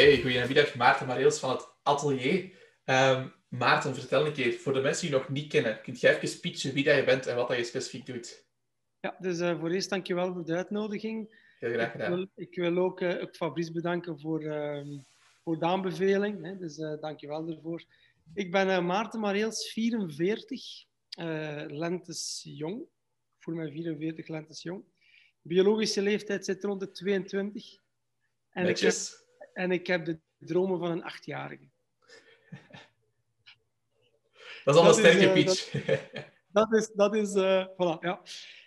Hey, goedemiddag. Maarten Mareels van het Atelier. Ehm, Maarten, vertel een keer, voor de mensen die je nog niet kennen, kunt jij even pitchen wie dat je bent en wat dat je specifiek doet? Ja, dus uh, voor eerst dankjewel voor de uitnodiging. Heel graag gedaan. Ik wil, ik wil ook, uh, Fabrice bedanken voor, uh, voor de aanbeveling. Hè, dus uh, dankjewel daarvoor. Ik ben Maarten Mareels, 44, lentes jong. Voel mij 44 lentes jong. Biologische leeftijd zit rond de 22. En ik, heb, en ik heb de dromen van een achtjarige. Dat is al een sterke pitch. Dat, dat, is, dat is uh, voilà, ja.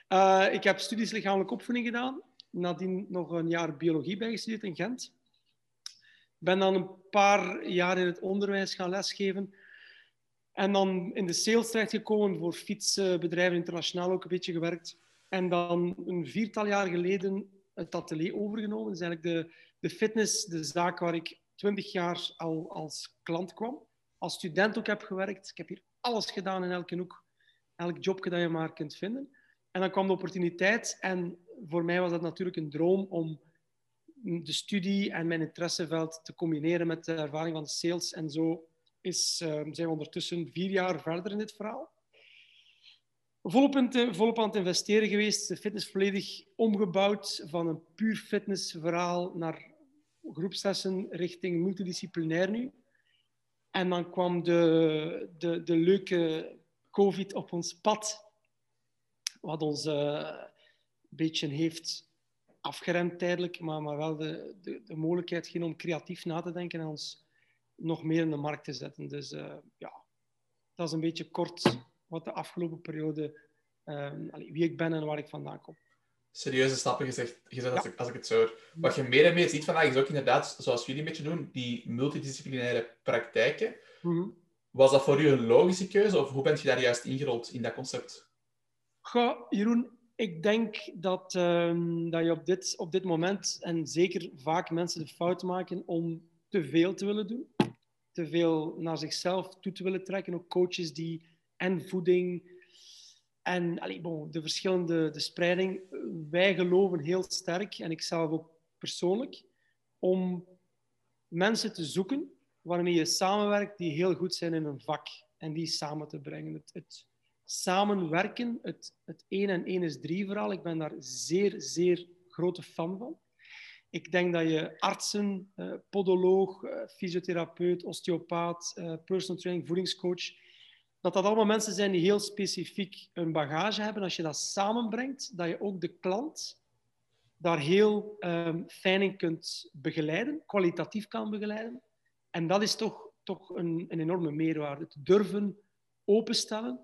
Uh, ik heb studies lichamelijke opvoeding gedaan. Nadien nog een jaar biologie bijgestudeerd in Gent. Ben dan een paar jaar in het onderwijs gaan lesgeven. En dan in de sales terechtgekomen voor fietsbedrijven internationaal ook een beetje gewerkt. En dan een viertal jaar geleden het atelier overgenomen. Dat is eigenlijk de, de fitness, de zaak waar ik twintig jaar al als klant kwam. Als student ook heb gewerkt. Ik heb hier alles gedaan in elke hoek. Elk jobje dat je maar kunt vinden. En dan kwam de opportuniteit. En voor mij was dat natuurlijk een droom om de studie en mijn interesseveld te combineren met de ervaring van de sales. En zo is, uh, zijn we ondertussen vier jaar verder in dit verhaal. Volop, in, volop aan het investeren geweest. De fitness volledig omgebouwd van een puur fitnessverhaal naar groepslessen richting multidisciplinair nu. En dan kwam de, de, de leuke COVID op ons pad, wat ons uh, een beetje heeft afgeremd tijdelijk, maar, maar wel de, de, de mogelijkheid ging om creatief na te denken en ons nog meer in de markt te zetten. Dus uh, ja, dat is een beetje kort wat de afgelopen periode, um, wie ik ben en waar ik vandaan kom serieuze stappen gezegd, gezet, als, ik, als ik het zo hoor. Wat je meer en meer ziet vandaag is ook inderdaad, zoals jullie een beetje doen, die multidisciplinaire praktijken. Mm Was dat voor u een logische keuze of hoe bent je daar juist ingerold in dat concept? Goh, Jeroen, ik denk dat, um, dat je op dit, op dit moment, en zeker vaak mensen de fout maken om te veel te willen doen. Te veel naar zichzelf toe te willen trekken. Ook coaches die en voeding en de verschillende de spreiding. Wij geloven heel sterk, en ik zelf ook persoonlijk, om mensen te zoeken waarmee je samenwerkt die heel goed zijn in een vak. En die samen te brengen. Het, het samenwerken, het, het 1 en 1 is 3 verhaal, ik ben daar zeer, zeer grote fan van. Ik denk dat je artsen, eh, podoloog, eh, fysiotherapeut, osteopaat, eh, personal training, voedingscoach, dat dat allemaal mensen zijn die heel specifiek een bagage hebben. Als je dat samenbrengt, dat je ook de klant daar heel um, fijn in kunt begeleiden, kwalitatief kan begeleiden. En dat is toch, toch een, een enorme meerwaarde. Te durven openstellen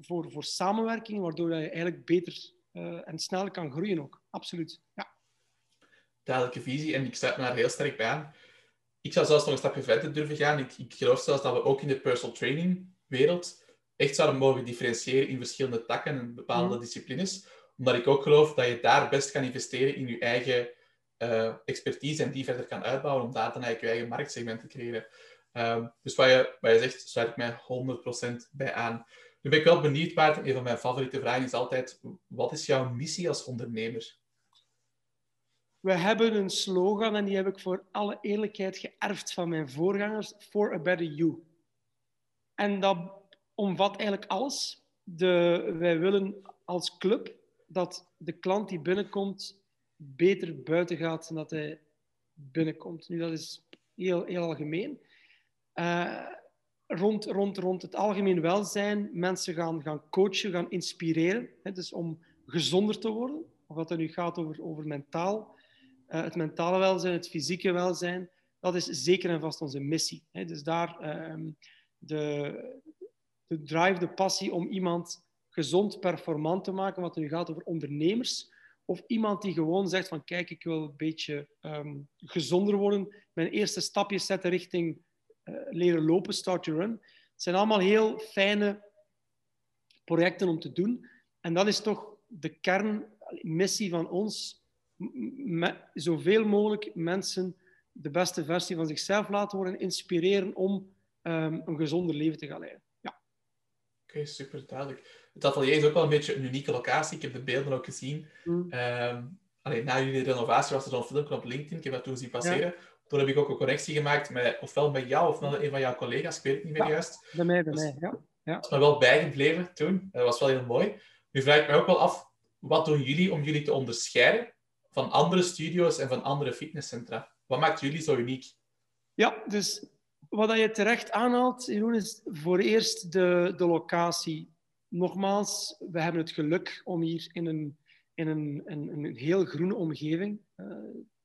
voor, voor samenwerking, waardoor je eigenlijk beter uh, en sneller kan groeien ook. Absoluut, ja. Duidelijke visie en ik sluit me daar heel sterk bij aan. Ik zou zelfs nog een stapje verder durven gaan. Ik, ik geloof zelfs dat we ook in de personal training wereld echt zouden mogen differentiëren in verschillende takken en bepaalde mm. disciplines. Omdat ik ook geloof dat je daar best kan investeren in je eigen uh, expertise en die verder kan uitbouwen om daar dan eigenlijk je eigen marktsegment te creëren. Um, dus wat je, wat je zegt, sluit ik mij 100% bij aan. Nu ben ik wel benieuwd, Maarten. Een van mijn favoriete vragen is altijd: wat is jouw missie als ondernemer? We hebben een slogan en die heb ik voor alle eerlijkheid geërfd van mijn voorgangers: For a Better You. En dat omvat eigenlijk alles. De, wij willen als club dat de klant die binnenkomt beter buiten gaat dan dat hij binnenkomt. Nu, dat is heel, heel algemeen. Uh, rond, rond, rond het algemeen welzijn, mensen gaan, gaan coachen, gaan inspireren. Hè, dus om gezonder te worden. Of dat het nu gaat over, over mentaal, uh, het mentale welzijn, het fysieke welzijn. Dat is zeker en vast onze missie. Hè. Dus daar... Uh, de, drive, de passie om iemand gezond performant te maken, wat nu gaat over ondernemers, of iemand die gewoon zegt van kijk, ik wil een beetje um, gezonder worden, mijn eerste stapjes zetten richting uh, leren lopen, start to run. Het zijn allemaal heel fijne projecten om te doen. En dat is toch de kernmissie van ons, zoveel mogelijk mensen de beste versie van zichzelf laten worden, inspireren om um, een gezonder leven te gaan leiden. Ja. Oké, okay, super duidelijk. Het atelier is ook wel een beetje een unieke locatie. Ik heb de beelden ook gezien. Mm. Um, allee, na jullie renovatie was er zo'n filmpje op LinkedIn. Ik heb dat toen zien passeren. Ja. Toen heb ik ook een connectie gemaakt met, ofwel met jou of met een van jouw collega's, ik weet het niet meer Ja. juist. Bij mij, bij is- mij, ja. ja. Dat is me wel bijgebleven toen. Dat was wel heel mooi. Nu vraag ik me ook wel af, wat doen jullie om jullie te onderscheiden van andere studio's en van andere fitnesscentra? Wat maakt jullie zo uniek? Ja, dus wat je terecht aanhaalt, Jeroen, is voor eerst de, de locatie. Nogmaals, we hebben het geluk om hier in een, in een, een, een heel groene omgeving eh,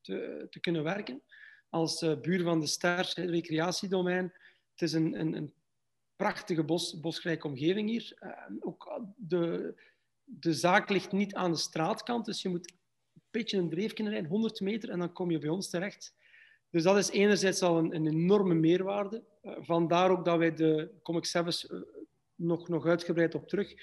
te, te kunnen werken. Als eh, buur van de Ster, recreatiedomein. Het is een, een, een prachtige bos, bosrijke omgeving hier. Eh, ook de, de zaak ligt niet aan de straatkant, dus je moet een beetje een dreef kunnen rijden, 100 meter, en dan kom je bij ons terecht. Dus dat is enerzijds al een, een enorme meerwaarde. Uh, vandaar ook dat wij de Comic Service uh, nog, nog uitgebreid op terug.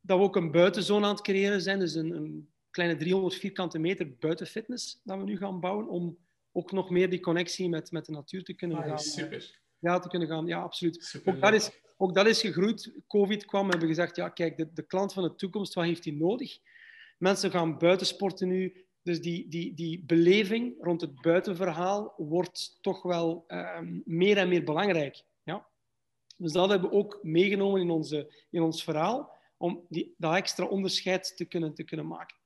Dat we ook een buitenzone aan het creëren zijn. Dus een, een kleine 300 vierkante meter buitenfitness dat we nu gaan bouwen. Om ook nog meer die connectie met, met de natuur te kunnen Ah, gaan. super. Ja, te kunnen gaan. Ja, absoluut. super Ook dat, is, ook dat is gegroeid. Covid kwam en hebben gezegd, ja, kijk, de, de klant van de toekomst, wat heeft hij nodig? Mensen gaan buitensporten nu. Dus die, die, die beleving rond het buitenverhaal wordt toch wel um, meer en meer belangrijk. Ja? Dus dat hebben we ook meegenomen in, onze, in ons verhaal, om die, dat extra onderscheid te kunnen, te kunnen maken.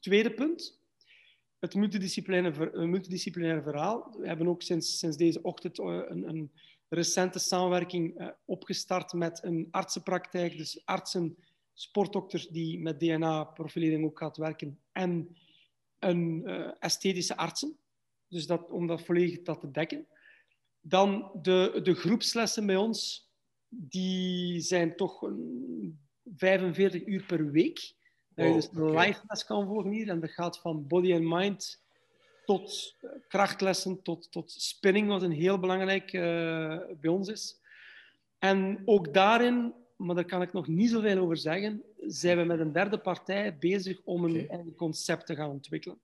Tweede punt, het multidisciplinaire, multidisciplinaire verhaal. We hebben ook sinds, sinds deze ochtend uh, een, een recente samenwerking uh, opgestart met een artsenpraktijk. Dus artsen, sportdokters die met DNA-profilering ook gaat werken en een uh, esthetische artsen. Dus dat, om dat volledig dat te dekken. Dan de, de groepslessen bij ons, die zijn toch een 45 uur per week. Dat je dus een okay. live les kan volgen hier. En dat gaat van body and mind tot krachtlessen, tot, tot spinning, wat een heel belangrijk uh, bij ons is. En ook daarin, maar daar kan ik nog niet zoveel over zeggen, zijn we met een derde partij bezig om een, okay. concept te gaan ontwikkelen.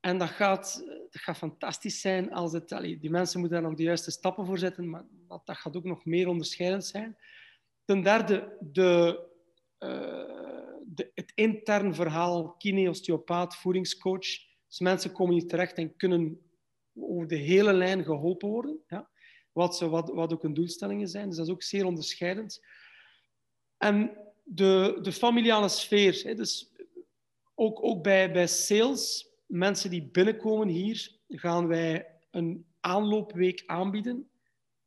En dat gaat, dat gaat fantastisch zijn als het... Allee, die mensen moeten daar nog de juiste stappen voor zetten, maar dat, dat gaat ook nog meer onderscheidend zijn. Ten derde, de, uh, de, het intern verhaal kine-osteopaat, voedingscoach. Dus mensen komen hier terecht en kunnen over de hele lijn geholpen worden. Ja? Wat, ze, wat, wat ook hun doelstellingen zijn. Dus dat is ook zeer onderscheidend. En de, de familiale sfeer. Hè? Dus ook, ook bij, bij sales, mensen die binnenkomen hier, gaan wij een aanloopweek aanbieden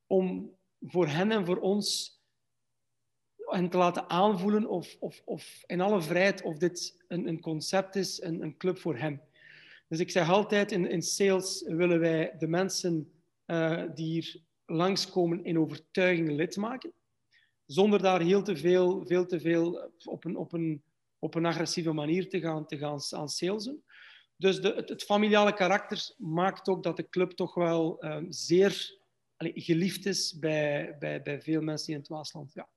om voor hen en voor ons hen te laten aanvoelen of, of, of in alle vrijheid of dit een, een concept is, een, een club voor hem. Dus ik zeg altijd, in, in sales willen wij de mensen uh, die hier langskomen in overtuiging lid maken, zonder daar heel te veel, veel te veel op een, op een, op een agressieve manier te gaan, te gaan aan salesen. Dus de, het, het, familiale karakter maakt ook dat de club toch wel um, zeer geliefd is bij, bij, bij veel mensen in het Waasland. Ja.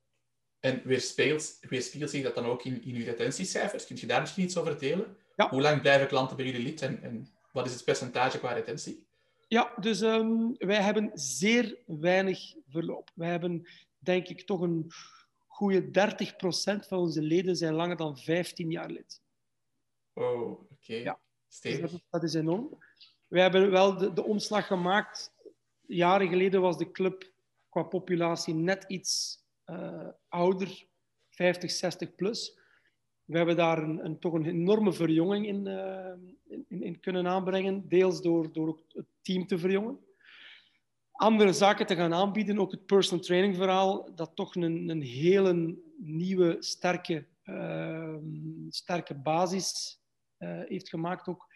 En weerspiegelt, weerspiegelt zich dat dan ook in, in uw retentiecijfers? Kun je daar misschien iets over delen? Ja. Hoe lang blijven klanten bij jullie lid en, en wat is het percentage qua retentie? Ja, dus um, wij hebben zeer weinig verloop. Wij hebben, denk ik, toch een goede 30% van onze leden zijn langer dan 15 jaar lid. Oh, oké. Okay. Ja. Dus dat, dat, is enorm. We hebben wel de, de omslag gemaakt. Jaren geleden was de club qua populatie net iets uh, ouder, 50, 60 plus. We hebben daar een, een, toch een enorme verjonging in, uh, in, in, kunnen aanbrengen. Deels door, door het team te verjongen. Andere zaken te gaan aanbieden. Ook het personal training verhaal. Dat toch een, een hele nieuwe, sterke, uh, sterke basis heeft gemaakt. Ook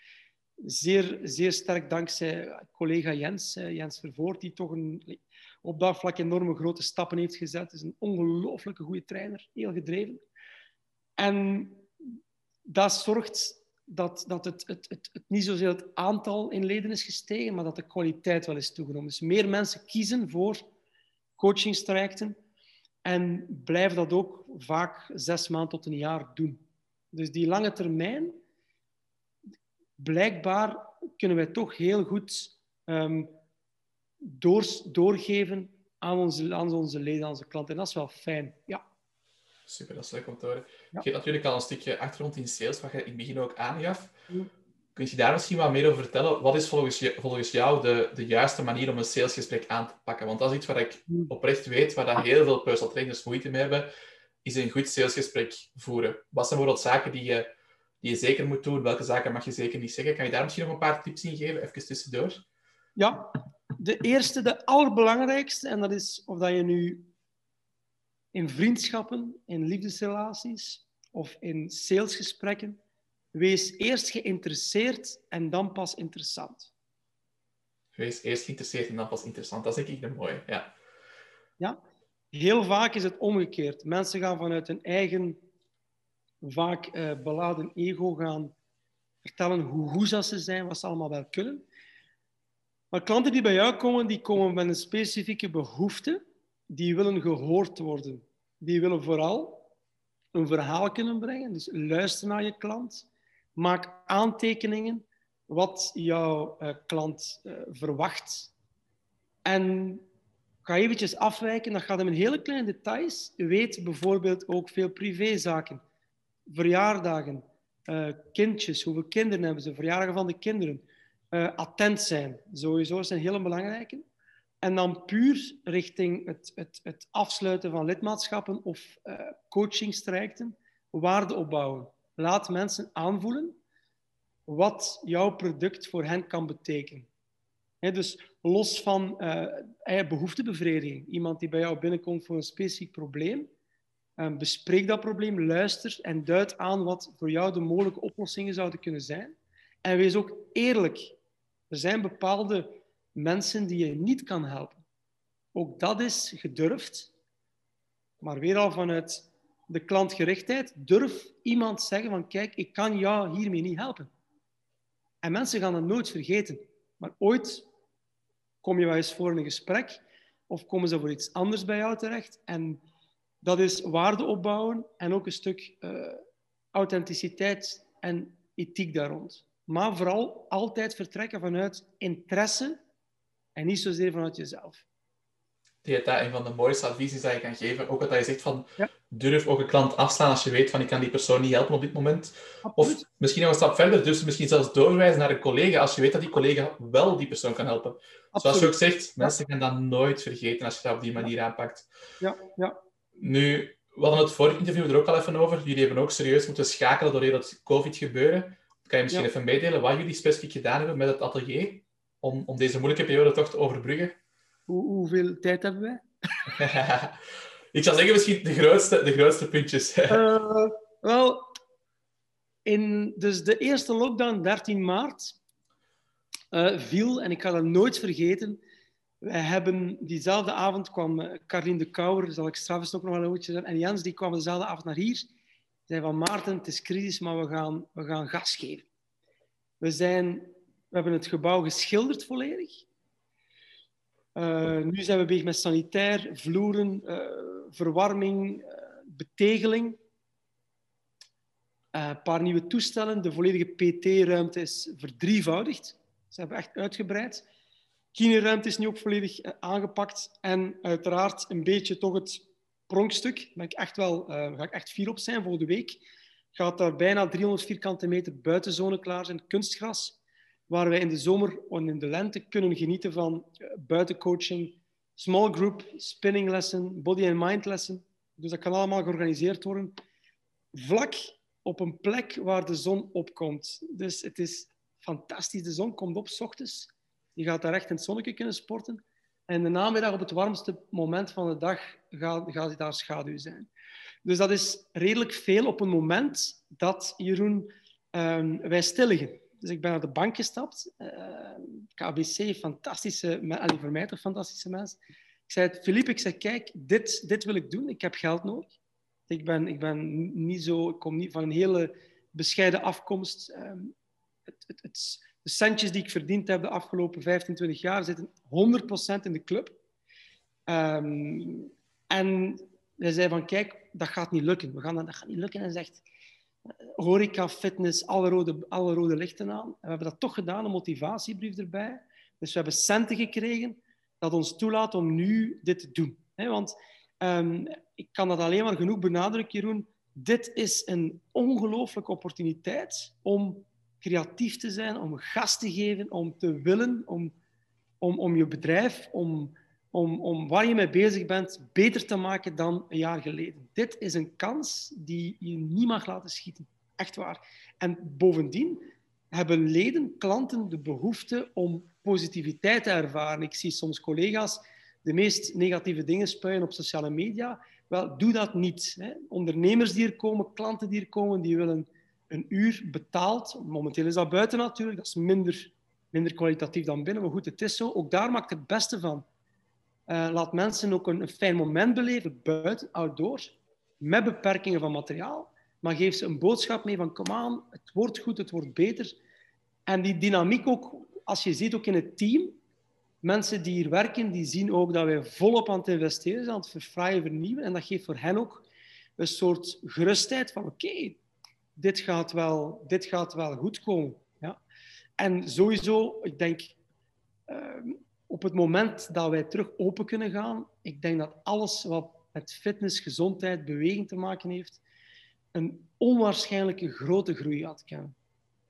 zeer, zeer sterk dankzij collega Jens, Jens Vervoort. Die toch een, op dat vlak enorme grote stappen heeft gezet. is een ongelooflijke goede trainer. Heel gedreven. En dat zorgt dat, dat het, het, het, het niet zozeer het aantal in leden is gestegen, maar dat de kwaliteit wel is toegenomen. Dus meer mensen kiezen voor coachingstrajecten en blijven dat ook vaak zes maanden tot een jaar doen. Dus die lange termijn, blijkbaar kunnen wij toch heel goed um, door, doorgeven aan onze, aan onze leden, aan onze klanten. En dat is wel fijn, ja. Super, dat is leuk om te horen. Ja. Je hebt natuurlijk al een stukje achtergrond in sales, wat je in het begin ook aangaf. Kun je daar misschien wat meer over vertellen? Wat is volgens, je, volgens jou de, de juiste manier om een salesgesprek aan te pakken? Want dat is iets waar ik oprecht weet, waar dat heel veel personal trainers moeite mee hebben, is een goed salesgesprek voeren. Wat zijn bijvoorbeeld zaken die je, die je zeker moet doen? Welke zaken mag je zeker niet zeggen? Kan je daar misschien nog een paar tips in geven, even tussendoor? Ja, de eerste, de allerbelangrijkste, en dat is of dat je nu in vriendschappen, in liefdesrelaties of in salesgesprekken, wees eerst geïnteresseerd en dan pas interessant. Wees eerst geïnteresseerd en dan pas interessant. Dat is denk ik de mooie, ja. Ja, heel vaak is het omgekeerd. Mensen gaan vanuit hun eigen, vaak uh, beladen ego gaan vertellen hoe goed ze zijn, wat ze allemaal wel kunnen. Maar klanten die bij jou komen, die komen met een specifieke behoefte. Die willen gehoord worden. Die willen vooral een verhaal kunnen brengen. Dus luister naar je klant. Maak aantekeningen wat jouw uh, klant uh, verwacht. En ga eventjes afwijken. Dat gaat hem in hele kleine details. Weet bijvoorbeeld ook veel privézaken. Verjaardagen. Uh, kindjes. Hoeveel kinderen hebben ze? Verjaardagen van de kinderen attent zijn. Sowieso zijn heel belangrijke. En dan puur richting het, het, het afsluiten van lidmaatschappen of uh, coachingstrajecten, waarde opbouwen. Laat mensen aanvoelen wat jouw product voor hen kan betekenen. dus los van uh, behoeftebevrediging, iemand die bij jou binnenkomt voor een specifiek probleem, um, bespreek dat probleem, luister en duid aan wat voor jou de mogelijke oplossingen zouden kunnen zijn. En wees ook eerlijk er zijn bepaalde mensen die je niet kan helpen. Ook dat is gedurfd, maar weer al vanuit de klantgerichtheid. Durf iemand zeggen van kijk, ik kan jou hiermee niet helpen. En mensen gaan dat nooit vergeten. Maar ooit kom je wel eens voor een gesprek of komen ze voor iets anders bij jou terecht. En dat is waarde opbouwen en ook een stuk uh, authenticiteit en ethiek daar rond maar vooral altijd vertrekken vanuit interesse en niet zozeer vanuit jezelf. Ik denk dat een van de mooiste adviezen die je kan geven. Ook wat je zegt van, durf ook een klant afslaan als je weet van, ik kan die persoon niet helpen op dit moment. Of misschien nog een stap verder, dus misschien zelfs doorwijzen naar een collega als je weet dat die collega wel die persoon kan helpen. Zoals je ook zegt, mensen gaan dat nooit vergeten als je dat op die manier aanpakt. Ja, ja. Nu, we hadden het vorige interview er ook al even over. Jullie hebben ook serieus moeten schakelen door heel het COVID-gebeuren. Kan je misschien even meedelen wat jullie specifiek gedaan hebben met het atelier om, om deze moeilijke periode toch te overbruggen? Hoe, hoeveel tijd hebben wij? ik zou zeggen misschien de grootste, de grootste puntjes. uh, wel, in dus de eerste lockdown, 13 maart, uh, viel, en ik ga dat nooit vergeten, wij hebben diezelfde avond kwam uh, Carlien de Kouwer, zal ik straks ook nog wel een woordje zeggen, en Jens, die kwam dezelfde avond naar hier zei van Maarten, het is crisis, maar we gaan, we gaan gas geven. We, zijn, hebben het gebouw geschilderd volledig. Uh, nu zijn we bezig met sanitair, vloeren, uh, verwarming, uh, betegeling. Een paar nieuwe toestellen. De volledige PT-ruimte is verdrievoudigd. Ze hebben echt uitgebreid. Kineruimte is nu ook volledig aangepakt. En uiteraard een beetje toch het pronkstuk. Daar ik echt wel, ga ik echt fier op zijn. Volgende week gaat daar bijna 300 vierkante meter buitenzone klaar zijn, kunstgras, waar wij in de zomer en in de lente kunnen genieten van uh, buitencoaching, small group, spinning lesson, body and mind lesson. Dus dat kan allemaal georganiseerd worden. Vlak op een plek waar de zon opkomt. Dus het is fantastisch. De zon komt op s ochtends. Je gaat daar echt in het zonnetje kunnen sporten. En de namiddag, op het warmste moment van de dag, gaat, gaat daar schaduw zijn. Dus dat is redelijk veel op een moment dat, Jeroen, um, wij stil liggen. Dus ik ben naar de bank gestapt. Uh, ehm, KBC, fantastische, allee, voor mij toch fantastische mensen. Ik zei, Filip, ik zei, kijk, dit, dit wil ik doen. Ik heb geld nodig. Ik, ben, ik, ben niet zo, ik kom niet van een hele bescheiden afkomst. Um, het, het, het, de centjes die ik verdiend heb de afgelopen 15, 20 jaar zitten 100% in de club. Um, en hij zei van, kijk, dat gaat niet lukken. We gaan dat gaat niet lukken. En hij zegt, horeca, fitness, alle rode, alle rode lichten aan. En we hebben dat toch gedaan, een motivatiebrief erbij. Dus we hebben centen gekregen dat ons toelaat om nu dit te doen. want um, ik kan dat alleen maar genoeg benadrukken, Jeroen. Dit is een ongelooflijke opportuniteit om creatief te zijn, om gas te geven, om te willen, om, om, om je bedrijf, om, om, om waar je mee bezig bent, beter te maken dan een jaar geleden. Dit is een kans die je niet mag laten schieten. Echt waar. En bovendien hebben leden, klanten, de behoefte om positiviteit te ervaren. Ik zie soms collega's de meest negatieve dingen spuien op sociale media. Wel, doe dat niet. Hè. Ondernemers die er komen, klanten die er komen, die willen een uur betaald. Momenteel is dat buiten natuurlijk, dat is minder, minder kwalitatief dan binnen, maar goed, het is zo. Ook daar maakt het beste van. Uh, laat mensen ook een, fijn moment beleven buiten, outdoor, met beperkingen van materiaal. Maar geef ze een boodschap mee van, kom aan, het wordt goed, het wordt beter. En die dynamiek ook, als je ziet ook in het team, mensen die hier werken, die zien ook dat wij volop aan het investeren zijn, aan het verfraaien, vernieuwen. En dat geeft voor hen ook een soort gerustheid van, oké, dit, gaat wel, dit gaat wel goed komen. Ja. En sowieso, ik denk, uh, op het moment dat wij terug open kunnen gaan, ik denk dat alles wat met fitness, gezondheid, beweging te maken heeft, een onwaarschijnlijke grote groei gaat kennen.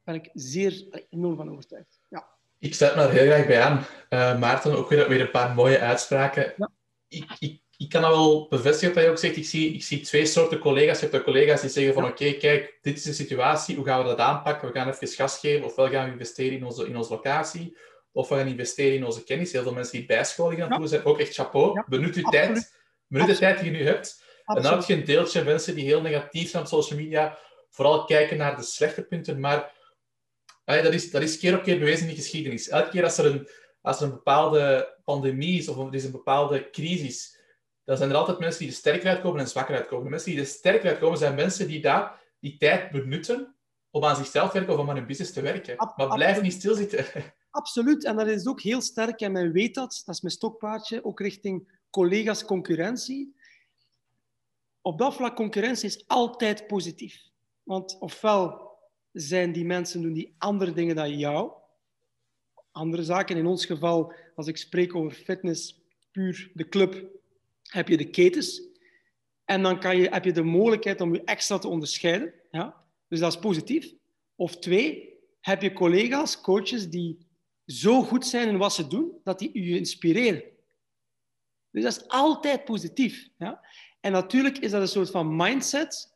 Daar ben ik zeer enorm van overtuigd. Ja. Ik sluit me er heel graag bij aan. Uh, Maarten, ook weer, weer een paar mooie uitspraken. Ja. Ik, ik, ik kan dat wel bevestigen wat je ook zegt. Ik zie, ik zie twee soorten collega's. Je hebt de collega's die zeggen van oké, kijk, dit is de situatie. Hoe gaan we dat aanpakken? We gaan even gas geven. Ofwel gaan we investeren in onze, in onze locatie. Of we gaan investeren in onze kennis. Heel veel mensen die bijscholing gaan doen zijn. Ook echt chapeau. Benut uw tijd. Benut de tijd die je nu hebt. En dan heb je een deeltje mensen die heel negatief zijn op social media. Vooral kijken naar de slechte punten. Maar dat, is, dat is keer op keer bewezen in de geschiedenis. Elke keer als er een, als er een bepaalde pandemie is of er is een bepaalde crisis, dan zijn er altijd mensen die er sterker uitkomen en zwakker uitkomen. De mensen die er sterker uitkomen zijn mensen die daar die tijd benutten om aan zichzelf te werken of om aan hun business te werken. maar blijf niet stilzitten. Absoluut. En dat is ook heel sterk. En men weet dat. Dat is mijn stokpaardje. Ook richting collega's concurrentie. Op dat vlak, concurrentie is altijd positief. Want ofwel zijn die mensen doen die andere dingen dan jou. Andere zaken. In ons geval, als ik spreek over fitness, puur de club, heb je de ketens. En dan kan je, heb je de mogelijkheid om je extra te onderscheiden. Ja? Dus dat is positief. Of twee, heb je collega's, coaches, die zo goed zijn in wat ze doen, dat die je inspireren. Dus dat is altijd positief. Ja? En natuurlijk is dat een soort van mindset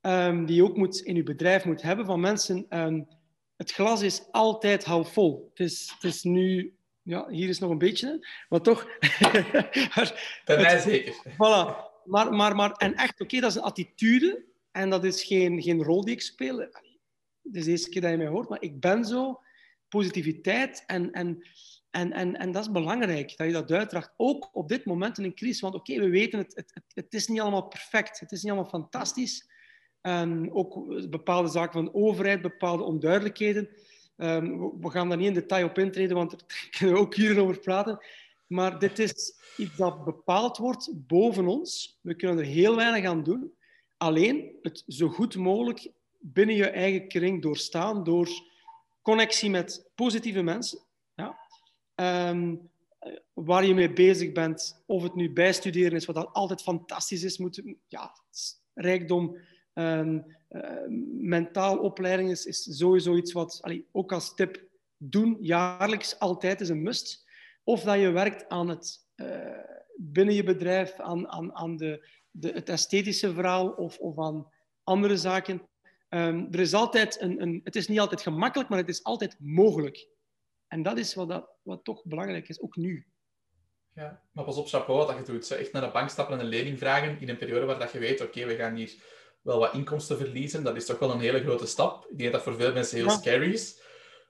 um, die je ook moet, in je bedrijf moet hebben van mensen. Um, het glas is altijd half vol. Het is, het is nu... Ja, hier is nog een beetje, maar toch... Bij mij zeker. Voilà. Maar, maar, maar, en echt, oké, okay, dat is een attitude en dat is geen, geen rol die ik speel. Het is de eerste keer dat je mij hoort, maar ik ben zo positiviteit. En, en, en, en, en dat is belangrijk, dat je dat uitdraagt. Ook op dit moment in een crisis. Want oké, we weten, het, het, het, is niet allemaal perfect. Het is niet allemaal fantastisch. Um, ook bepaalde zaken van de overheid, bepaalde onduidelijkheden. Um, we gaan daar niet in detail op intreden, want daar kunnen we ook hier over praten. Maar dit is iets dat bepaald wordt boven ons. We kunnen er heel weinig aan doen. Alleen het zo goed mogelijk binnen je eigen kring doorstaan door connectie met positieve mensen. Ja. Um, waar je mee bezig bent, of het nu bijstuderen is, wat altijd fantastisch is, moet, ja, rijkdom, um, uh, mentaal opleiding is, sowieso iets wat, ook als tip, doen jaarlijks altijd is een must. Of dat je werkt aan het, uh, binnen je bedrijf, aan, aan, aan de, de, het esthetische verhaal of, of aan andere zaken. Um, er is altijd een, een, het is niet altijd gemakkelijk, maar het is altijd mogelijk. En dat is wat, dat, wat toch belangrijk is, ook nu. Ja, maar pas op, chapeau wat je doet. Echt naar de bank stappen en een lening vragen in een periode waar dat je weet, oké, we gaan hier wel wat inkomsten verliezen. Dat is toch wel een hele grote stap. Ik denk dat voor veel mensen heel ja. scary is.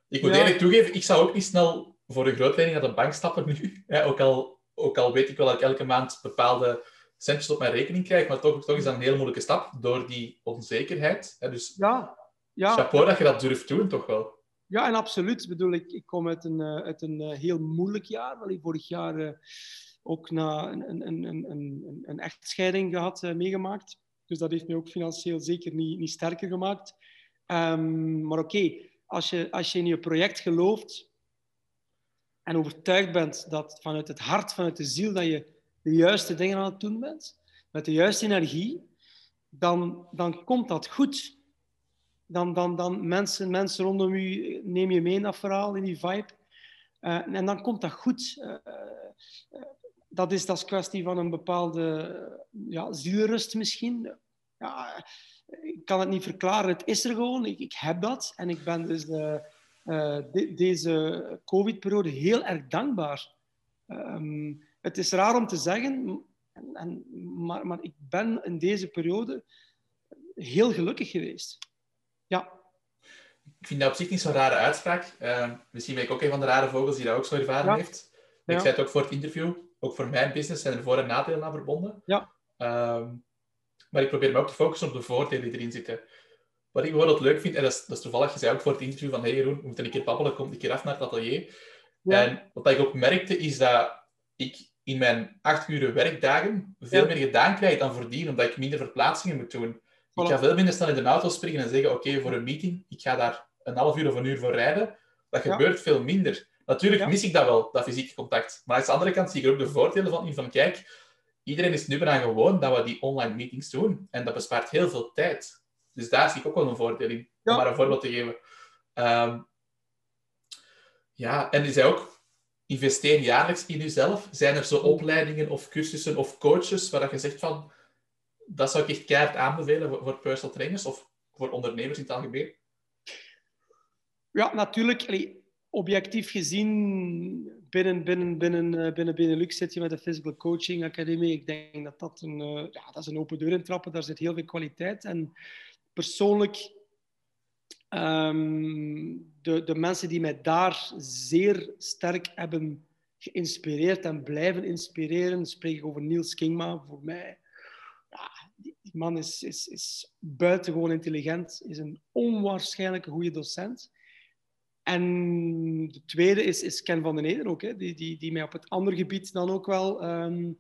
Ik moet ja. eerlijk toegeven, ik zou ook niet snel voor een grootlening naar de bank stappen nu. Ja, ook, al, ook al weet ik wel dat ik elke maand bepaalde centjes op mijn rekening krijg, maar toch, toch is dat een heel moeilijke stap door die onzekerheid. Dus ja, ja. chapeau dat je dat durft doen, toch wel. Ja, en absoluut. Ik bedoel, ik, ik kom uit een, uit een heel moeilijk jaar. Wel, vorig jaar uh, ook na een, een, een, een, een echtscheiding gehad, uh, meegemaakt. Dus dat heeft mij ook financieel zeker niet, niet sterker gemaakt. Um, maar oké, okay, als, je, als je in je project gelooft en overtuigd bent dat vanuit het hart, vanuit de ziel, dat je de juiste dingen aan het doen bent, met de juiste energie, dan, dan komt dat goed. Dan, dan, dan mensen, mensen rondom u neem je mee in dat verhaal, in die vibe. Uh, en dan komt dat goed. Uh, uh, dat, is, dat is kwestie van een bepaalde ja, zielrust misschien. Ja, ik kan het niet verklaren, het is er gewoon. Ik, ik heb dat. En ik ben dus de, de, deze COVID-periode heel erg dankbaar. Um, het is raar om te zeggen, en, en, maar, maar ik ben in deze periode heel gelukkig geweest. Ja. Ik vind dat op zich niet zo'n rare uitspraak. Uh, misschien ben ik ook een van de rare vogels die dat ook zo ervaren heeft. Ik zei het ook voor het interview. Ook voor mijn business zijn er voor- en nadelen aan verbonden. Ja. Uh, maar ik probeer me ook te focussen op de voordelen die erin zitten. Wat ik bijvoorbeeld leuk vind, en dat is, dat is toevallig, je zei ook voor het interview van hey Jeroen, we moeten een keer babbelen, kom een keer af naar het atelier. Ja. En wat ik ook merkte, is dat ik in mijn acht uur werkdagen veel meer gedaan krijg dan voordien, omdat ik minder verplaatsingen moet doen. Ik ga veel minder snel in de auto springen en zeggen, oké, voor een meeting, ik ga daar een half uur of een uur voor rijden. Dat gebeurt veel minder. Natuurlijk mis ik dat wel, dat fysieke contact. Maar aan de andere kant zie ik er ook de voordelen van in van, kijk, iedereen is nu bijna gewoon dat we die online meetings doen. En dat bespaart heel veel tijd. Dus daar zie ik ook wel een voordeel in, om maar een voorbeeld te geven. Um, ja, en die zei ook, investeer jaarlijks in jezelf. Zijn er zo opleidingen of cursussen of coaches waar je zegt van, dat zou ik echt keihard aanbevelen voor, voor personal trainers of voor ondernemers in het algemeen? Ja, natuurlijk. Allee, objectief gezien, binnen, binnen, binnen, uh, binnen Benelux zit je met de Physical Coaching Academie. Ik denk dat dat een, uh, ja, dat is een open deur intrappen. Daar zit heel veel kwaliteit. En persoonlijk, um, de, de mensen die mij daar zeer sterk hebben geïnspireerd en blijven inspireren, spreek ik over Niels Kingma. Voor mij, ja, die, man is, is, is buitengewoon intelligent, is een onwaarschijnlijke goede docent. En de tweede is, is Ken van den Eder ook, hè, die, die, die mij op het andere gebied dan ook wel um,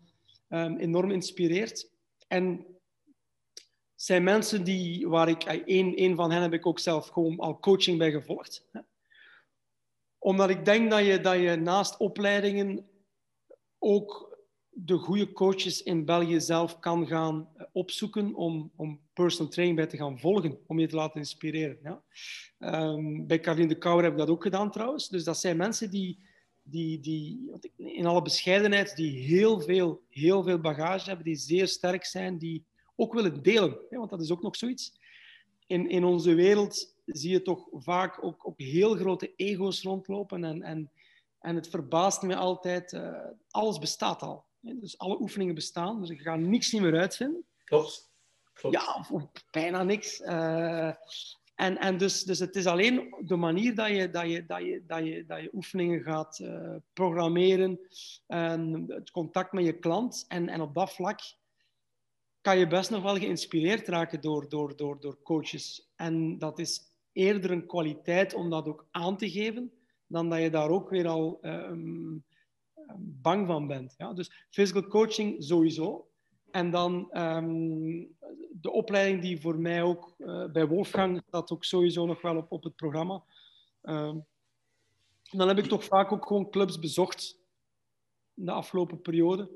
um, enorm inspireert. En zijn mensen die, waar ik, een, een van hen heb ik ook zelf gewoon al coaching bij gevolgd. Omdat ik denk dat je, dat je naast opleidingen ook de goede coaches in België zelf kan gaan opzoeken om, om personal training bij te gaan volgen, om je te laten inspireren. Ja. Um, bij Caroline de Kouwer heb ik dat ook gedaan trouwens. Dus dat zijn mensen die, die, die in alle bescheidenheid, die heel veel, heel veel bagage hebben, die zeer sterk zijn, die ook willen delen. Hè, want dat is ook nog zoiets. In, in onze wereld zie je toch vaak ook, ook heel grote ego's rondlopen. En, en, en het verbaast me altijd, uh, alles bestaat al. Dus alle oefeningen bestaan, dus ik ga niks niet meer uitvinden. Klopt. Klopt. Ja, of, of bijna niks. Uh, en en dus, dus het is alleen de manier dat je, dat je, dat je, dat je, dat je oefeningen gaat uh, programmeren, en het contact met je klant. En, en op dat vlak kan je best nog wel geïnspireerd raken door, door, door, door coaches. En dat is eerder een kwaliteit om dat ook aan te geven, dan dat je daar ook weer al um, bang van bent. Ja? Dus physical coaching sowieso. En dan um, de opleiding die voor mij ook uh, bij Wolfgang staat ook sowieso nog wel op, op het programma. Um, dan heb ik toch vaak ook gewoon clubs bezocht in de afgelopen periode.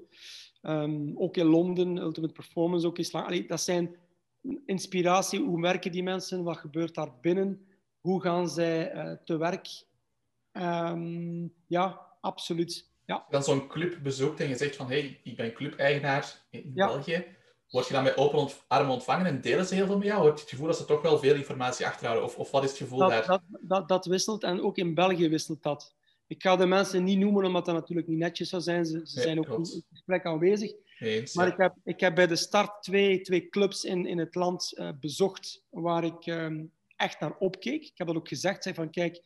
Um, ook in Londen, Ultimate Performance, ook in Allee, Dat zijn inspiratie. Hoe werken die mensen? Wat gebeurt daar binnen? Hoe gaan zij uh, te werk? ja, absoluut. Ja. Dan zo'n club bezoekt en je zegt van, hé, hey, ik ben clubeigenaar in ja. België. Word je dan met open armen ontvangen en delen ze heel veel met jou? Heb je het gevoel dat ze toch wel veel informatie achterhouden? Of, of wat is het gevoel dat, daar? Dat, dat, dat, wisselt en ook in België wisselt dat. Ik ga de mensen niet noemen, omdat dat natuurlijk niet netjes zou zijn. Ze, ze zijn ook in het gesprek aanwezig. Eens, maar ja. ik, heb, ik heb bij de start twee, twee clubs in, in het land uh, bezocht waar ik um, echt naar opkeek. Ik heb dat ook gezegd. Zei van, kijk,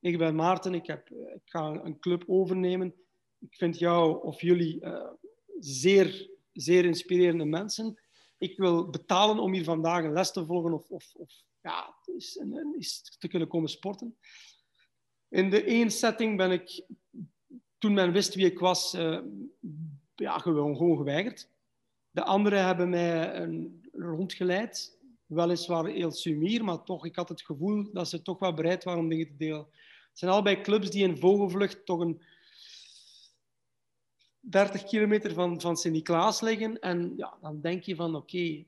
ik ben Maarten, ik, heb, ik ga een club overnemen ik vind jou of jullie uh, zeer, zeer inspirerende mensen. Ik wil betalen om hier vandaag een les te volgen of, of, of ja, is, is te kunnen komen sporten. In de één setting ben ik, toen men wist wie ik was, uh, ja, gewoon, gewoon geweigerd. De anderen hebben mij een, rondgeleid, weliswaar heel sumier, maar toch, ik had het gevoel dat ze toch wel bereid waren om dingen te delen. Het zijn allebei clubs die in vogelvlucht toch een 30 kilometer van, van Sint-Niklaas liggen. En ja, dan denk je van, oké,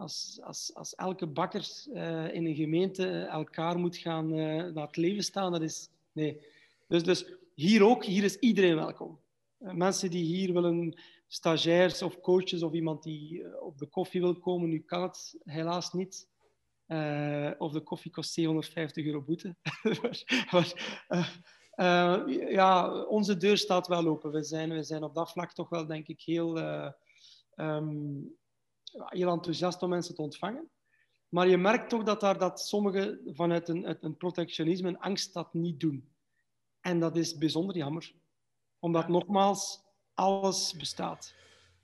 als, als, als elke bakker uh, in een gemeente elkaar moet gaan uh, naar het leven staan, dat is... Nee. Dus, dus hier ook, hier is iedereen welkom. Mensen die hier willen, stagiairs of coaches of iemand die op de koffie wil komen, nu kan het helaas niet. of de koffie kost 750 euro boete. ja, onze deur staat wel open. We zijn, we zijn op dat vlak toch wel, denk ik, heel... Um, heel enthousiast om mensen te ontvangen. Maar je merkt toch dat, daar, dat sommigen vanuit een, een protectionisme en angst dat niet doen. En dat is bijzonder jammer. Omdat nogmaals, alles bestaat.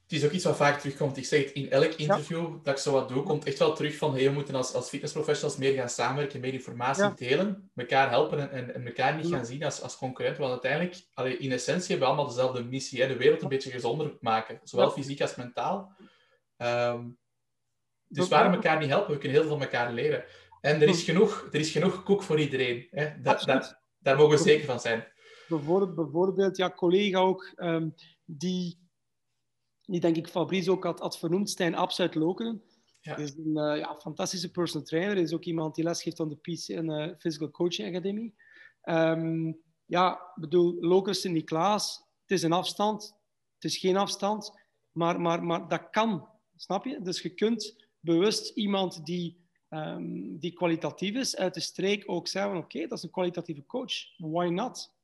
Het is ook iets wat vaak terugkomt. Ik zeg het in elk interview dat ik zo wat doe, komt echt wel terug van hey, we moeten als, als fitnessprofessionals meer gaan samenwerken, meer informatie delen, elkaar helpen en, en, elkaar niet gaan zien als, als concurrent. Want uiteindelijk, allee, in essentie hebben we allemaal dezelfde missie, hè, de wereld een beetje gezonder maken. Zowel fysiek als mentaal. Um, dus waarom elkaar niet helpen? We kunnen heel veel van elkaar leren. En er is genoeg, er is genoeg koek voor iedereen. Hè? Dat, dat, daar mogen we zeker van zijn. Bijvoorbeeld, bijvoorbeeld ja, collega ook, um, die, die denk ik Fabrice ook had, had vernoemd, Stijn Abs uit Lokeren. Ja. is een uh, ja, fantastische personal trainer. is ook iemand die lesgeeft aan de PC en uh, Physical Coaching Academy. Um, ja, bedoel, Lokeren Sint-Niklaas, het is een afstand, het is geen afstand, maar, maar, maar dat kan Snap je? Dus je kunt bewust iemand die, um, die kwalitatief is uit de streek ook zeggen: oké, dat is een kwalitatieve coach. Why not?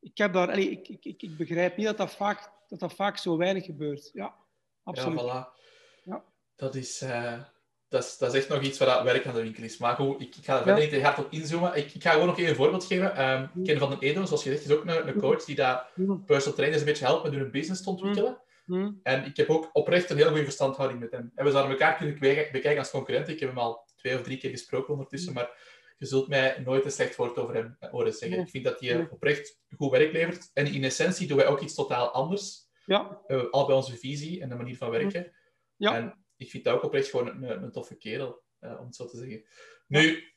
Ik, heb daar, allee, ik, ik, ik, begrijp niet dat dat, vaak, dat dat vaak zo weinig gebeurt. Ja, absoluut. Ja, voilà. Ja. Dat is... Uh... Dat is, dat is, echt nog iets waar werk aan de winkel is. Maar goed, ik, ik ga er verder niet te hard op inzoomen. Ik, ik, ga gewoon nog even een voorbeeld geven. Um, Ken van den Edo, zoals je zegt, is ook een, een coach die dat personal trainers een beetje helpt met hun business te ontwikkelen. Hmm. En ik heb ook oprecht een heel goede verstandhouding met hem. En we zouden elkaar kunnen bekijken als concurrenten. Ik heb hem al twee of drie keer gesproken ondertussen, maar je zult mij nooit een slecht woord over hem horen zeggen. Ik vind dat hij oprecht goed werk levert. En in essentie doen wij ook iets totaal anders. Ja. Uh, al bij onze visie en de manier van werken. Ja. En ik vind dat ook oprecht gewoon een, een toffe kerel, uh, om het zo te zeggen. Nu,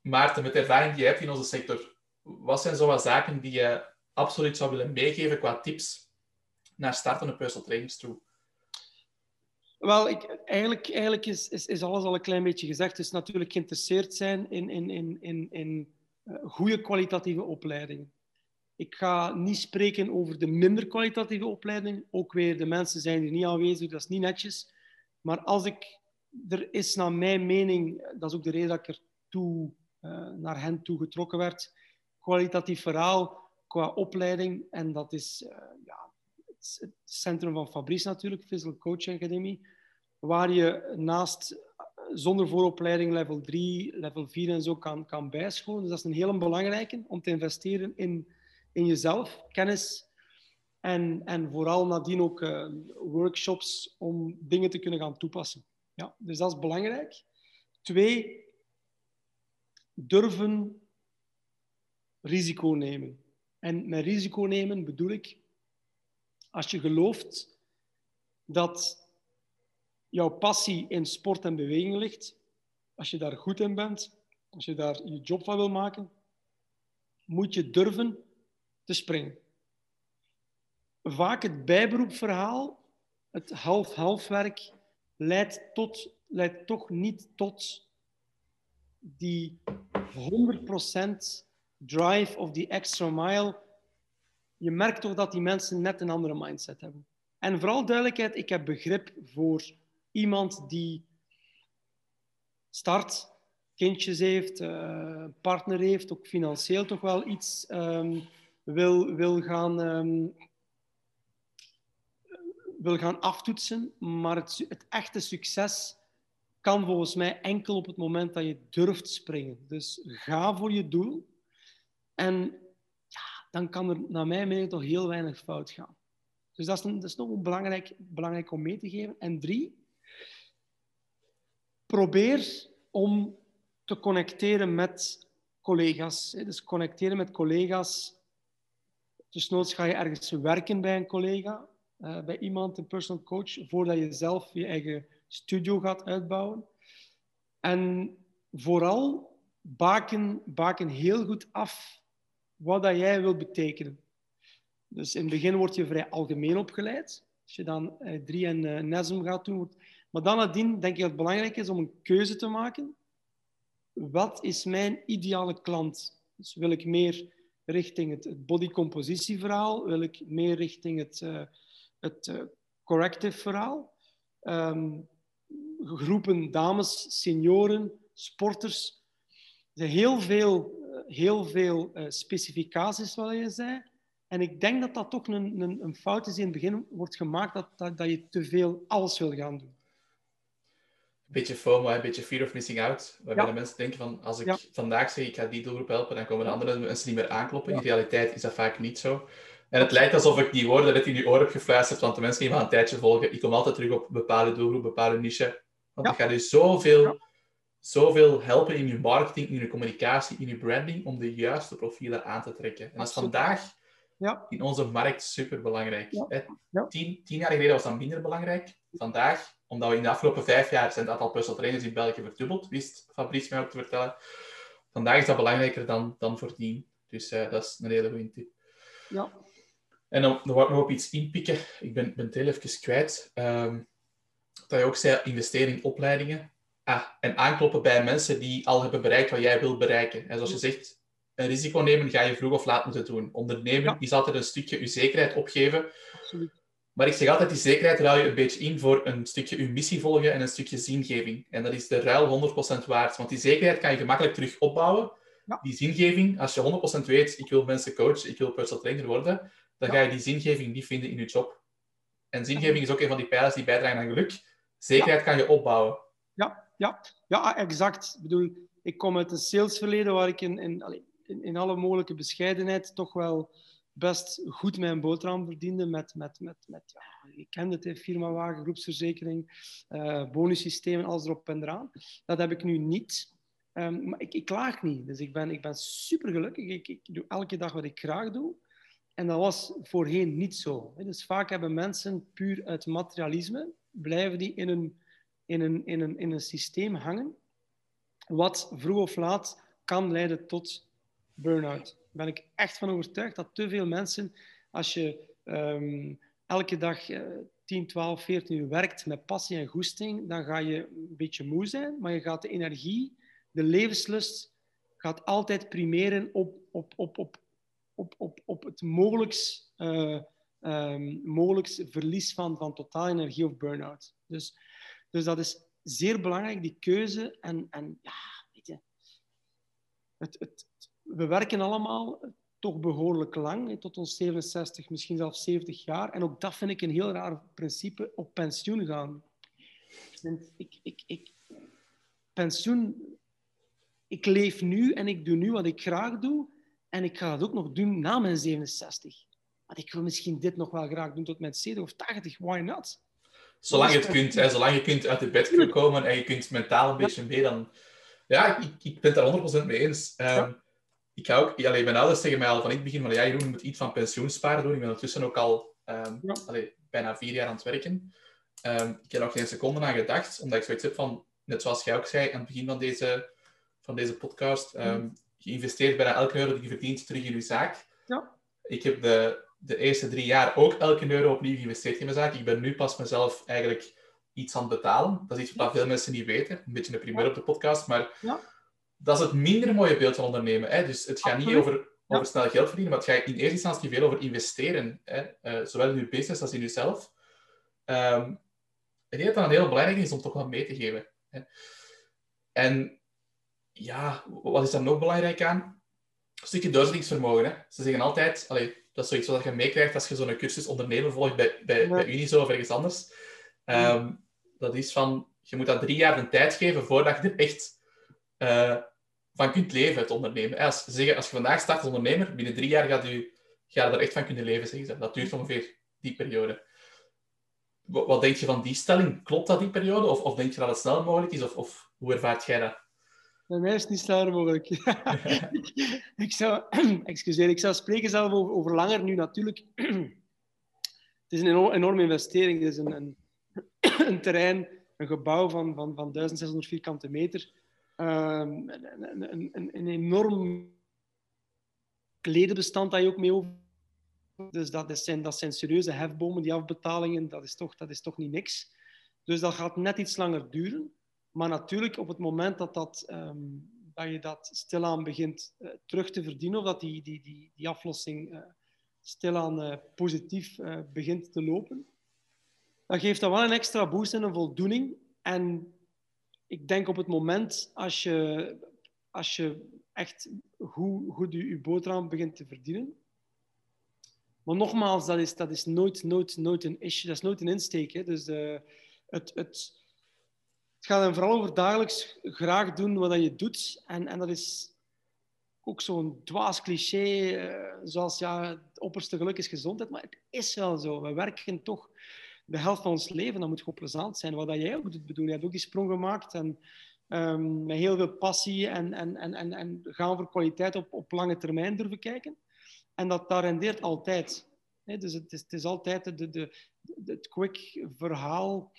Maarten, met de ervaring die je hebt in onze sector, wat zijn zo wat zaken die je absoluut zou willen meegeven qua tips naar startende personal trainers toe? Wel, ik, eigenlijk, eigenlijk is, is, is, alles al een klein beetje gezegd. Dus natuurlijk geïnteresseerd zijn in, in, in, in, in uh, goede kwalitatieve opleidingen. Ik ga niet spreken over de minder kwalitatieve opleiding. Ook weer, de mensen zijn er niet aanwezig, dat is niet netjes. Maar als ik, er is naar mijn mening, dat is ook de reden dat ik er toe, uh, naar hen toe getrokken werd, kwalitatief verhaal qua opleiding. En dat is uh, ja, het centrum van Fabrice natuurlijk, Physical Coaching Academy, waar je naast zonder vooropleiding level 3, level 4 en zo kan, kan bijscholen. Dus dat is een hele belangrijke om te investeren in, in jezelf, kennis en, en vooral nadien ook uh, workshops om dingen te kunnen gaan toepassen. Ja, dus dat is belangrijk. Twee, durven risico nemen. En met risico nemen bedoel ik als je gelooft dat jouw passie in sport en beweging ligt, als je daar goed in bent, als je daar je job van wil maken, moet je durven te springen. Vaak het bijberoepverhaal, het half-half werk, leidt, tot, leidt toch niet tot die 100% drive of die extra mile je merkt toch dat die mensen net een andere mindset hebben. En vooral duidelijkheid, ik heb begrip voor iemand die start, kindjes heeft, uh, partner heeft, ook financieel toch wel iets um, wil, wil, gaan, um, wil gaan aftoetsen. Maar het, het echte succes kan volgens mij enkel op het moment dat je durft springen. Dus ga voor je doel. En dan kan er naar mijn mening toch heel weinig fout gaan. Dus dat is, is nog een belangrijk, belangrijk om mee te geven. En drie, probeer om te connecteren met collega's. Dus connecteren met collega's. Dus noods ga je ergens werken bij een collega, uh, bij iemand, een personal coach, voordat je zelf je eigen studio gaat uitbouwen. En vooral baken, baken heel goed af wat dat jij wilt betekenen. Dus in het begin word je vrij algemeen opgeleid. Als je dan uh, drie en NESM gaat doen. Maar dan nadien denk ik dat het belangrijk is om een keuze te maken. Wat is mijn ideale klant? Dus wil ik meer richting het, het bodycompositieverhaal? Wil ik meer richting het, uh, het corrective verhaal? Um, groepen dames, senioren, sporters. Er zijn heel veel, heel veel specificaties, wat je zei. En ik denk dat dat toch een, een, een, fout is die in het begin wordt gemaakt, dat, dat, dat je te veel alles wil gaan doen. Een beetje FOMO, een beetje fear of missing out. Waarbij de mensen denken van, als ik vandaag zeg ik ga die doelgroep helpen, dan komen de andere mensen niet meer aankloppen. In realiteit is dat vaak niet zo. En het lijkt alsof ik die woorden net in je oor heb gefluisterd, want de mensen die me een tijdje volgen, ik kom altijd terug op bepaalde doelgroep, bepaalde niche. Want ik ga dus zoveel, zoveel helpen in je marketing, in je communicatie, in je branding, om de juiste profielen aan te trekken. En dat is vandaag ja. in onze markt super belangrijk. Ja. Tien, tien, jaar geleden was dat minder belangrijk. Vandaag, omdat we in de afgelopen vijf jaar zijn het aantal personal trainers in België verdubbeld, wist Fabrice mij ook te vertellen. Vandaag is dat belangrijker dan, dan voordien. Dus uh, dat is een hele goede tip. Ja. En dan, dan wil ik nog op iets inpikken. Ik ben, ben het heel even kwijt. Um, dat je ook zei, investeren in opleidingen. Ah, en aankloppen bij mensen die al hebben bereikt wat jij wilt bereiken. En zoals je zegt, een risico nemen ga je vroeg of laat moeten doen. Ondernemen is altijd een stukje je zekerheid opgeven. Absoluut. Maar ik zeg altijd, die zekerheid ruil je een beetje in voor een stukje je missie volgen en een stukje zingeving. En dat is de ruil 100% waard. Want die zekerheid kan je gemakkelijk terug opbouwen. Ja. Die zingeving, als je 100% weet, ik wil mensen coachen, ik wil personal trainer worden, dan ga je die zingeving niet vinden in je job. En zingeving is ook een van die pijlers die bijdragen aan geluk. Zekerheid kan je opbouwen. Ja, ja. ja exact. Ik bedoel, ik kom uit een salesverleden waar ik in, in, in, alle mogelijke bescheidenheid toch wel best goed mijn boterham verdiende met, met, met, met ja, je kent het, firmawagen, groepsverzekering, uh, bonussystemen, alles erop en eraan. Dat heb ik nu niet. Um, maar ik, ik klaag niet. Dus ik ben, ik ben super gelukkig. Ik, ik doe elke dag wat ik graag doe. En dat was voorheen niet zo. Dus vaak hebben mensen puur uit materialisme, blijven die in een, in een, in een, in een systeem hangen, wat vroeg of laat kan leiden tot burn-out. Daar ben ik echt van overtuigd dat te veel mensen, als je um, elke dag uh, 10, 12, 14 uur werkt met passie en goesting, dan ga je een beetje moe zijn, maar je gaat de energie, de levenslust, gaat altijd primeren op, op, op, op, op, op, op het mogelijks, uh, verlies van, van totaal energie of burn-out. Dus, dus dat is zeer belangrijk, die keuze. En, en ja, weet je, het, het, we werken allemaal toch behoorlijk lang, tot ons 67, misschien zelfs 70 jaar. En ook dat vind ik een heel raar principe, op pensioen gaan. Ik, ik, ik, pensioen, ik leef nu en ik doe nu wat ik graag doe. En ik ga dat ook nog doen na mijn 67. Maar ik wil misschien dit nog wel graag doen tot mijn 70 of 80. Why not? Zolang je het kunt, hè, zolang je kunt uit de bed komen en je kunt mentaal een beetje mee, dan... Ja, ik, ik ben het daar 100% mee eens. Um, ik ga ook, allee, mijn ouders zeggen mij al van in het begin van ja, Jeroen, je moet iets van pensioensparen doen. Ik ben ondertussen ook al um, bijna vier jaar aan het werken. Um, ik heb nog geen seconde aan gedacht, omdat ik zoiets heb van, net zoals jij ook zei aan het begin van deze, van deze podcast, je investeert bijna elke euro die je verdient terug in je zaak. Ja. Ik heb de, de eerste drie jaar ook elke euro opnieuw geïnvesteerd in mijn zaak. Ik ben nu pas mezelf eigenlijk iets aan het betalen. Dat is iets wat veel mensen niet weten. Een beetje een primeur op de podcast, maar... Ja dat is het minder mooie beeld van ondernemen. Hè? Dus het gaat niet over, over snel geld verdienen, maar het gaat in eerste instantie veel over investeren. Hè? Uh, zowel in je business als in jezelf. Um, ik denk dat dat een heel belangrijk is om toch wat mee te geven. Hè? En ja, wat is daar nog belangrijk aan? Een stukje doorzettingsvermogen. Hè? Ze zeggen altijd, allee, dat is zoiets wat je meekrijgt als je zo'n cursus ondernemen volgt bij, bij, bij Unizo of ergens anders. Um, dat is van, je moet dat drie jaar de tijd geven voordat je er echt uh, van kunt leven, het ondernemen. Als, zeggen, als je vandaag start als ondernemer, binnen drie jaar gaat je, ga je er echt van kunnen leven, zeggen ze. Dat duurt ongeveer die periode. Wat, wat, denk je van die stelling? Klopt dat die periode? Of, of denk je dat het snel mogelijk is? Of, of hoe ervaart jij dat? Bij mij is het niet sneller mogelijk. ik, zou, excuseer, ik zou spreken zelf over, over langer nu natuurlijk. het is een enorme investering. Het is een, een, een terrein, een gebouw van, van, van 1600 vierkante meter um, een, een, een, enorm kledenbestand dat je ook mee Dus dat, is zijn, dat zijn serieuze hefbomen, die afbetalingen, dat is, toch, dat is toch niet niks. Dus dat gaat net iets langer duren. Maar natuurlijk, op het moment dat, dat, ehm, dat je dat stilaan begint uh, terug te verdienen, of dat die, die, die, die aflossing uh, stilaan uh, positief begint te lopen, dan geeft dat wel een extra boost en een voldoening. En ik denk op het moment als je, als je echt goed, goed je, je boterham begint te verdienen. Maar nogmaals, dat is, dat is nooit, nooit, nooit een issue, dat is nooit een insteek. Hè. Dus het, het, het gaat dan vooral over dagelijks graag doen wat je doet. En, en dat is ook zo'n dwaas cliché, uh, zoals ja, het opperste geluk is gezondheid. Maar het is wel zo. We werken toch de helft van ons leven, dat moet gewoon plezant zijn. Wat jij ook doet, bedoel, je hebt ook die sprong gemaakt en um, met heel veel passie en, en, en, en, gaan voor kwaliteit op, op lange termijn durven kijken. En dat, dat rendeert altijd. dus het is, het is altijd de, de, het quick verhaal,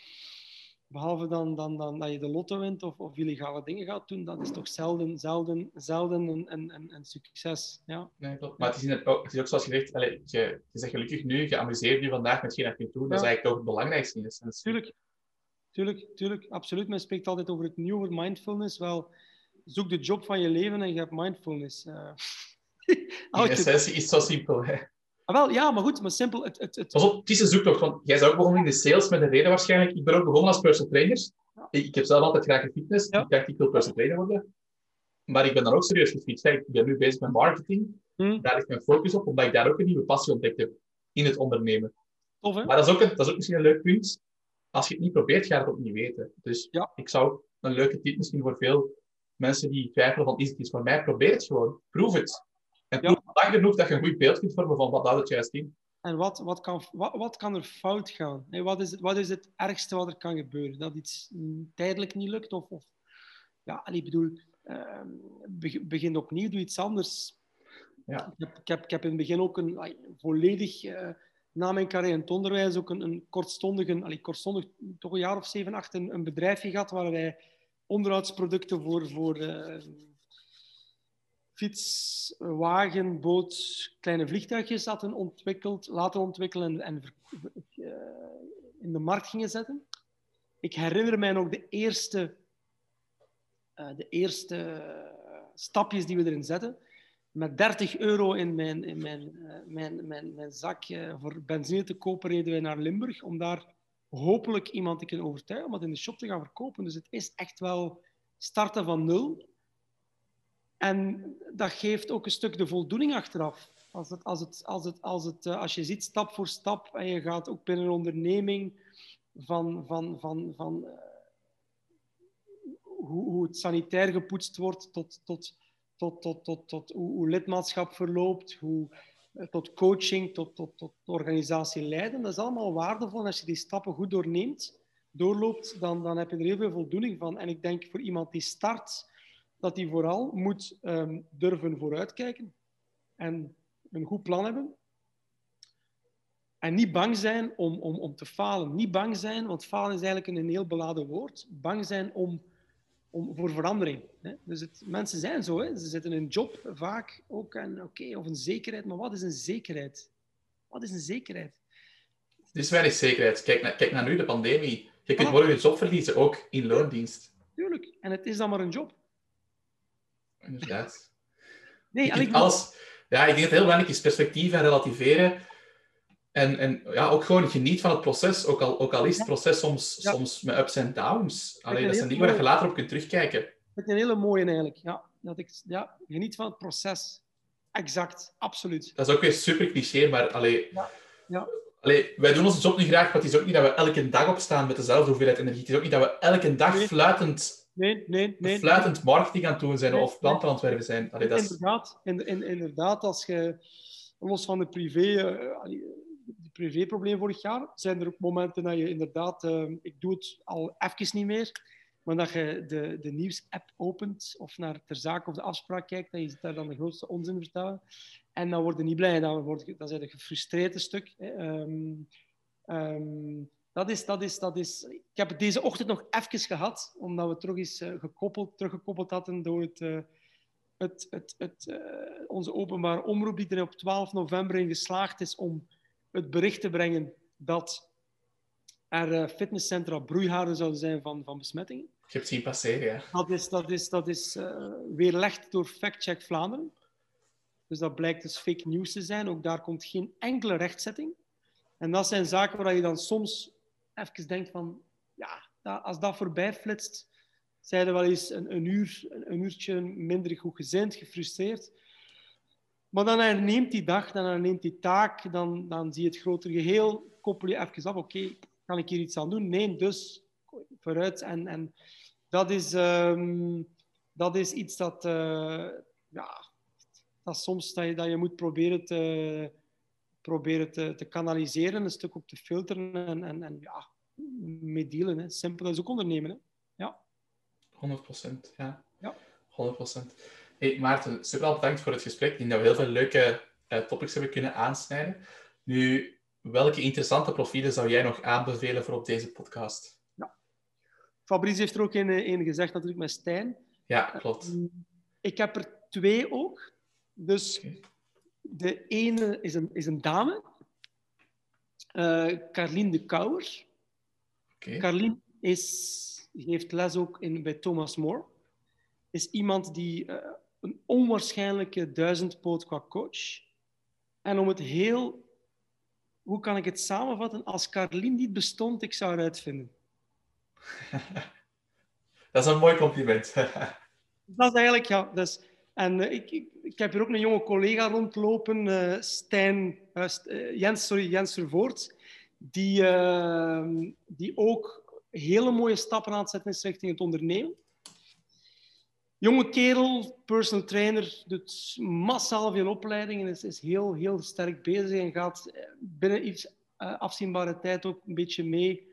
behalve dan, dan, dan dat je de lotto wint of, of illegale dingen gaat doen, dat is toch zelden, zelden, zelden een, een, een succes. Ja. Nee, Maar het is, ook, het is ook zoals je zegt, allez, je, je zegt gelukkig nu, je amuseert je vandaag met geen je kunt doen. Dat is eigenlijk toch het belangrijkste in essentie. Tuurlijk, tuurlijk, tuurlijk, absoluut. Men spreekt altijd over het nieuwe mindfulness. Wel, zoek de job van je leven en je hebt mindfulness. Uh, in essentie is het zo simpel. Hè? Ah, wel, ja, maar goed, maar simpel. Het, het, het... Pas op, het is een zoektocht. Want jij is ook begonnen in de sales met een reden waarschijnlijk. Ik ben ook begonnen als personal trainer. Ik, heb zelf altijd graag fitness. Ja. Ik dacht, ik wil personal trainer worden. Maar ik ben dan ook serieus gefietst. Ik ben nu bezig met marketing. Hmm. Daar ligt mijn focus op, omdat ik daar ook een nieuwe passie ontdekt heb in het ondernemen. Tof, hè? Maar dat is, ook een, dat is ook misschien een leuk punt. Als je het niet probeert, ga je het ook niet weten. Dus ja. ik zou een leuke tip misschien voor veel mensen die twijfelen van is het iets voor mij, probeer het gewoon. Proef het. En ja. lang genoeg dat je een goed beeld kunt vormen van wat dat het juist in. En wat, wat, kan, wat, wat kan er fout gaan? Nee, wat, is het, wat is het ergste wat er kan gebeuren? Dat iets tijdelijk niet lukt? Of, of ja, ik bedoel, uh, begin opnieuw, doe iets anders. Ja. Ik, heb, ik, heb, ik heb in het begin ook een volledig, uh, na mijn carrière in het onderwijs, ook een, een kortstondige, allee, kortstondig, toch een jaar of zeven, acht, een, een bedrijfje gehad waar wij onderhoudsproducten voor, voor uh, fiets, wagen, boot, kleine vliegtuigjes hadden ontwikkeld, laten ontwikkelen en, uh, in de markt gingen zetten. Ik herinner mij nog de eerste, uh, de eerste stapjes die we erin zetten. Met 30 euro in mijn, in mijn, mijn, mijn, voor benzine te kopen, reden wij naar Limburg om daar hopelijk iemand te kunnen overtuigen om het in de shop te gaan verkopen. Dus het is echt wel starten van nul. En dat geeft ook een stuk de voldoening achteraf. Als, het, als, het, als, het, als, het, eh, als je ziet stap voor stap en je gaat ook binnen een onderneming van, van, van, van uh, hoe, hoe het sanitair gepoetst wordt tot, tot, tot, tot, tot, tot hoe, hoe lidmaatschap verloopt, hoe, uh, tot coaching, tot, tot, tot organisatie leiden. Dat is allemaal waardevol. Als je die stappen goed doorneemt, doorloopt, dan, dan heb je er heel veel voldoening van. En ik denk voor iemand die start dat hij vooral moet um, durven vooruitkijken en een goed plan hebben. En niet bang zijn om, om, om te falen. Niet bang zijn, want falen is eigenlijk een heel beladen woord. Bang zijn om, om, voor verandering. Hè? Dus het, mensen zijn zo. Hè? Ze zitten in een job vaak ook. En, oké, of een zekerheid. Maar wat is een zekerheid? Wat is een zekerheid? Het is weinig zekerheid. Kijk naar, kijk naar nu, de pandemie. Je kunt morgen je job verliezen, ook in loondienst. Tuurlijk. En het is dan maar een job. Inderdaad. Nee, ik denk alles, ja, ik denk dat het heel belangrijk is perspectief en relativeren. En, en ja, ook gewoon geniet van het proces, ook al, ook al is het proces soms, ja. soms met ups en downs. Allee, dat zijn dingen waar je later op kunt terugkijken. Dat is een hele mooie eigenlijk. Ja, dat ik, ja, geniet van het proces. Exact, absoluut. Dat is ook weer super cliché, maar allee, ja. Ja. Allee, wij doen onze job niet graag, maar het is ook niet dat we elke dag opstaan met dezelfde hoeveelheid energie. Het is ook niet dat we elke dag nee. fluitend Nee, nee, nee. Fluitend marketing aan het doen zijn of planten aan het werven zijn. Allee, dat is... Inderdaad, in, in, inderdaad, als je los van de privé, uh, de privéprobleem vorig jaar, zijn er ook momenten dat je inderdaad, uh, ik doe het al even niet meer, maar dat je de, de nieuws-app opent of naar ter zaak of de afspraak kijkt, dat je daar dan de grootste onzin vertellen. En dan word je niet blij, dan, word je, dan zijn je gefrustreerd een stuk. Um, um, dat is, dat is, dat is... Ik heb het deze ochtend nog even gehad, omdat we terug eens uh, gekoppeld, teruggekoppeld hadden door het, uh, het, het, het, uh, onze openbare omroep die er op 12 november in geslaagd is om het bericht te brengen dat er fitnesscentra broeihaarden zouden zijn van, van besmettingen. Je hebt zien passeren, ja. Dat is, dat is, dat is uh, weerlegd door Fact Check Vlaanderen. Dus dat blijkt dus fake news te zijn. Ook daar komt geen enkele rechtzetting. En dat zijn zaken waar je dan soms even denkt van... Ja, als dat voorbij flitst, zijn er wel eens een, een, uur, een, uurtje minder goed gezind, gefrustreerd. Maar dan herneemt die dag, dan herneemt die taak, dan, dan zie je het grotere geheel, koppel je even af, oké, kan ik hier iets aan doen? Nee, dus vooruit. En, en dat, is, um, dat is iets dat, uh, ja, dat soms dat je, dat je moet proberen te, proberen te, te kanaliseren, een stuk op te filteren en, en, en ja, mee dealen. Hè. Simpel, dat is ook ondernemen. Hè. Ja. 100 procent, ja. ja. 100 procent. Hey, Maarten, super bedankt voor het gesprek. Ik denk dat we heel veel leuke uh, topics hebben kunnen aansnijden. Nu, welke interessante profielen zou jij nog aanbevelen voor op deze podcast? Ja. Fabrice heeft er ook een, een gezegd, natuurlijk met Stijn. Ja, klopt. Uh, ik heb er twee ook. Dus okay. de ene is een, is een dame, uh, Carlien de Kouwer. Okay. Carlien is, heeft les ook in, bij Thomas More. Is iemand die uh, een onwaarschijnlijke duizendpoot qua coach. En om het heel... Hoe kan ik het samenvatten? Als Carlien niet bestond, ik zou het uitvinden. dat is een mooi compliment. dat is eigenlijk, ja. Dus, en uh, ik, ik, ik, heb hier ook een jonge collega rondlopen, uh, Stijn, Jens, sorry, Jens Vervoort, die, ehm, die ook hele mooie stappen aan het zetten is richting het ondernemen. Jonge kerel, personal trainer, doet massaal veel opleidingen, is, is heel, heel sterk bezig en gaat binnen iets uh, afzienbare tijd ook een beetje mee,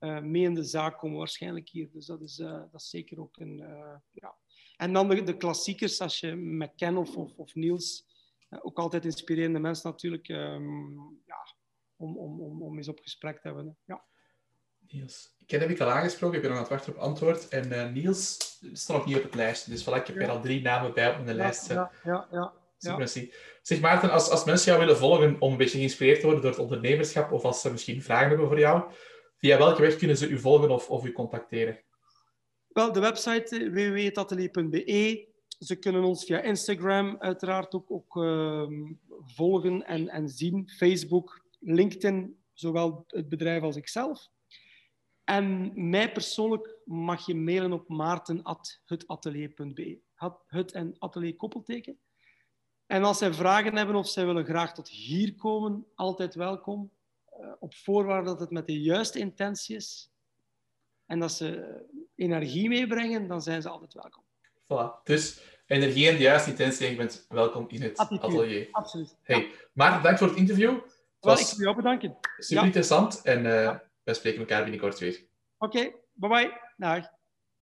uh, mee in de zaak komen waarschijnlijk hier. Dus dat is, dat is zeker ook een... ja. En dan de, de, klassiekers, als je Ken of, of, Niels, ook altijd inspirerende mensen natuurlijk, um, ja, om, om, om, om eens op gesprek te hebben. Ja. Niels. Ik heb ik al aangesproken, ik ben nog aan het wachten op antwoord. En uh, Niels stond nog niet op het lijstje, dus voilà, ik heb ja. er al drie namen bij op mijn ja, lijst. Ja, ja, ja. ja. Zeg Maarten, als, als mensen jou willen volgen om een beetje geïnspireerd te worden door het ondernemerschap, of als ze misschien vragen hebben voor jou, via welke weg kunnen ze u volgen of, of u contacteren? Wel, de website www.atelier.be. Ze kunnen ons via Instagram uiteraard ook, ook uh, volgen en, en zien. Facebook, LinkedIn, zowel het bedrijf als ikzelf. En mij persoonlijk mag je mailen op maarten.hetatelier.be. Het en atelier koppelteken. En als zij vragen hebben of zij willen graag tot hier komen, altijd welkom. Uh, op voorwaarde dat het met de juiste intentie is. En dat ze energie meebrengen, dan zijn ze altijd welkom. Voilà. Dus energie en de juiste intentie, je bent welkom in het Attitude. atelier. Absoluut. Hey. Maarten, dank voor het interview. Was ik wil jou bedanken. super interessant en uh, wij spreken elkaar binnenkort weer. Oké, okay, bye bye. Dag.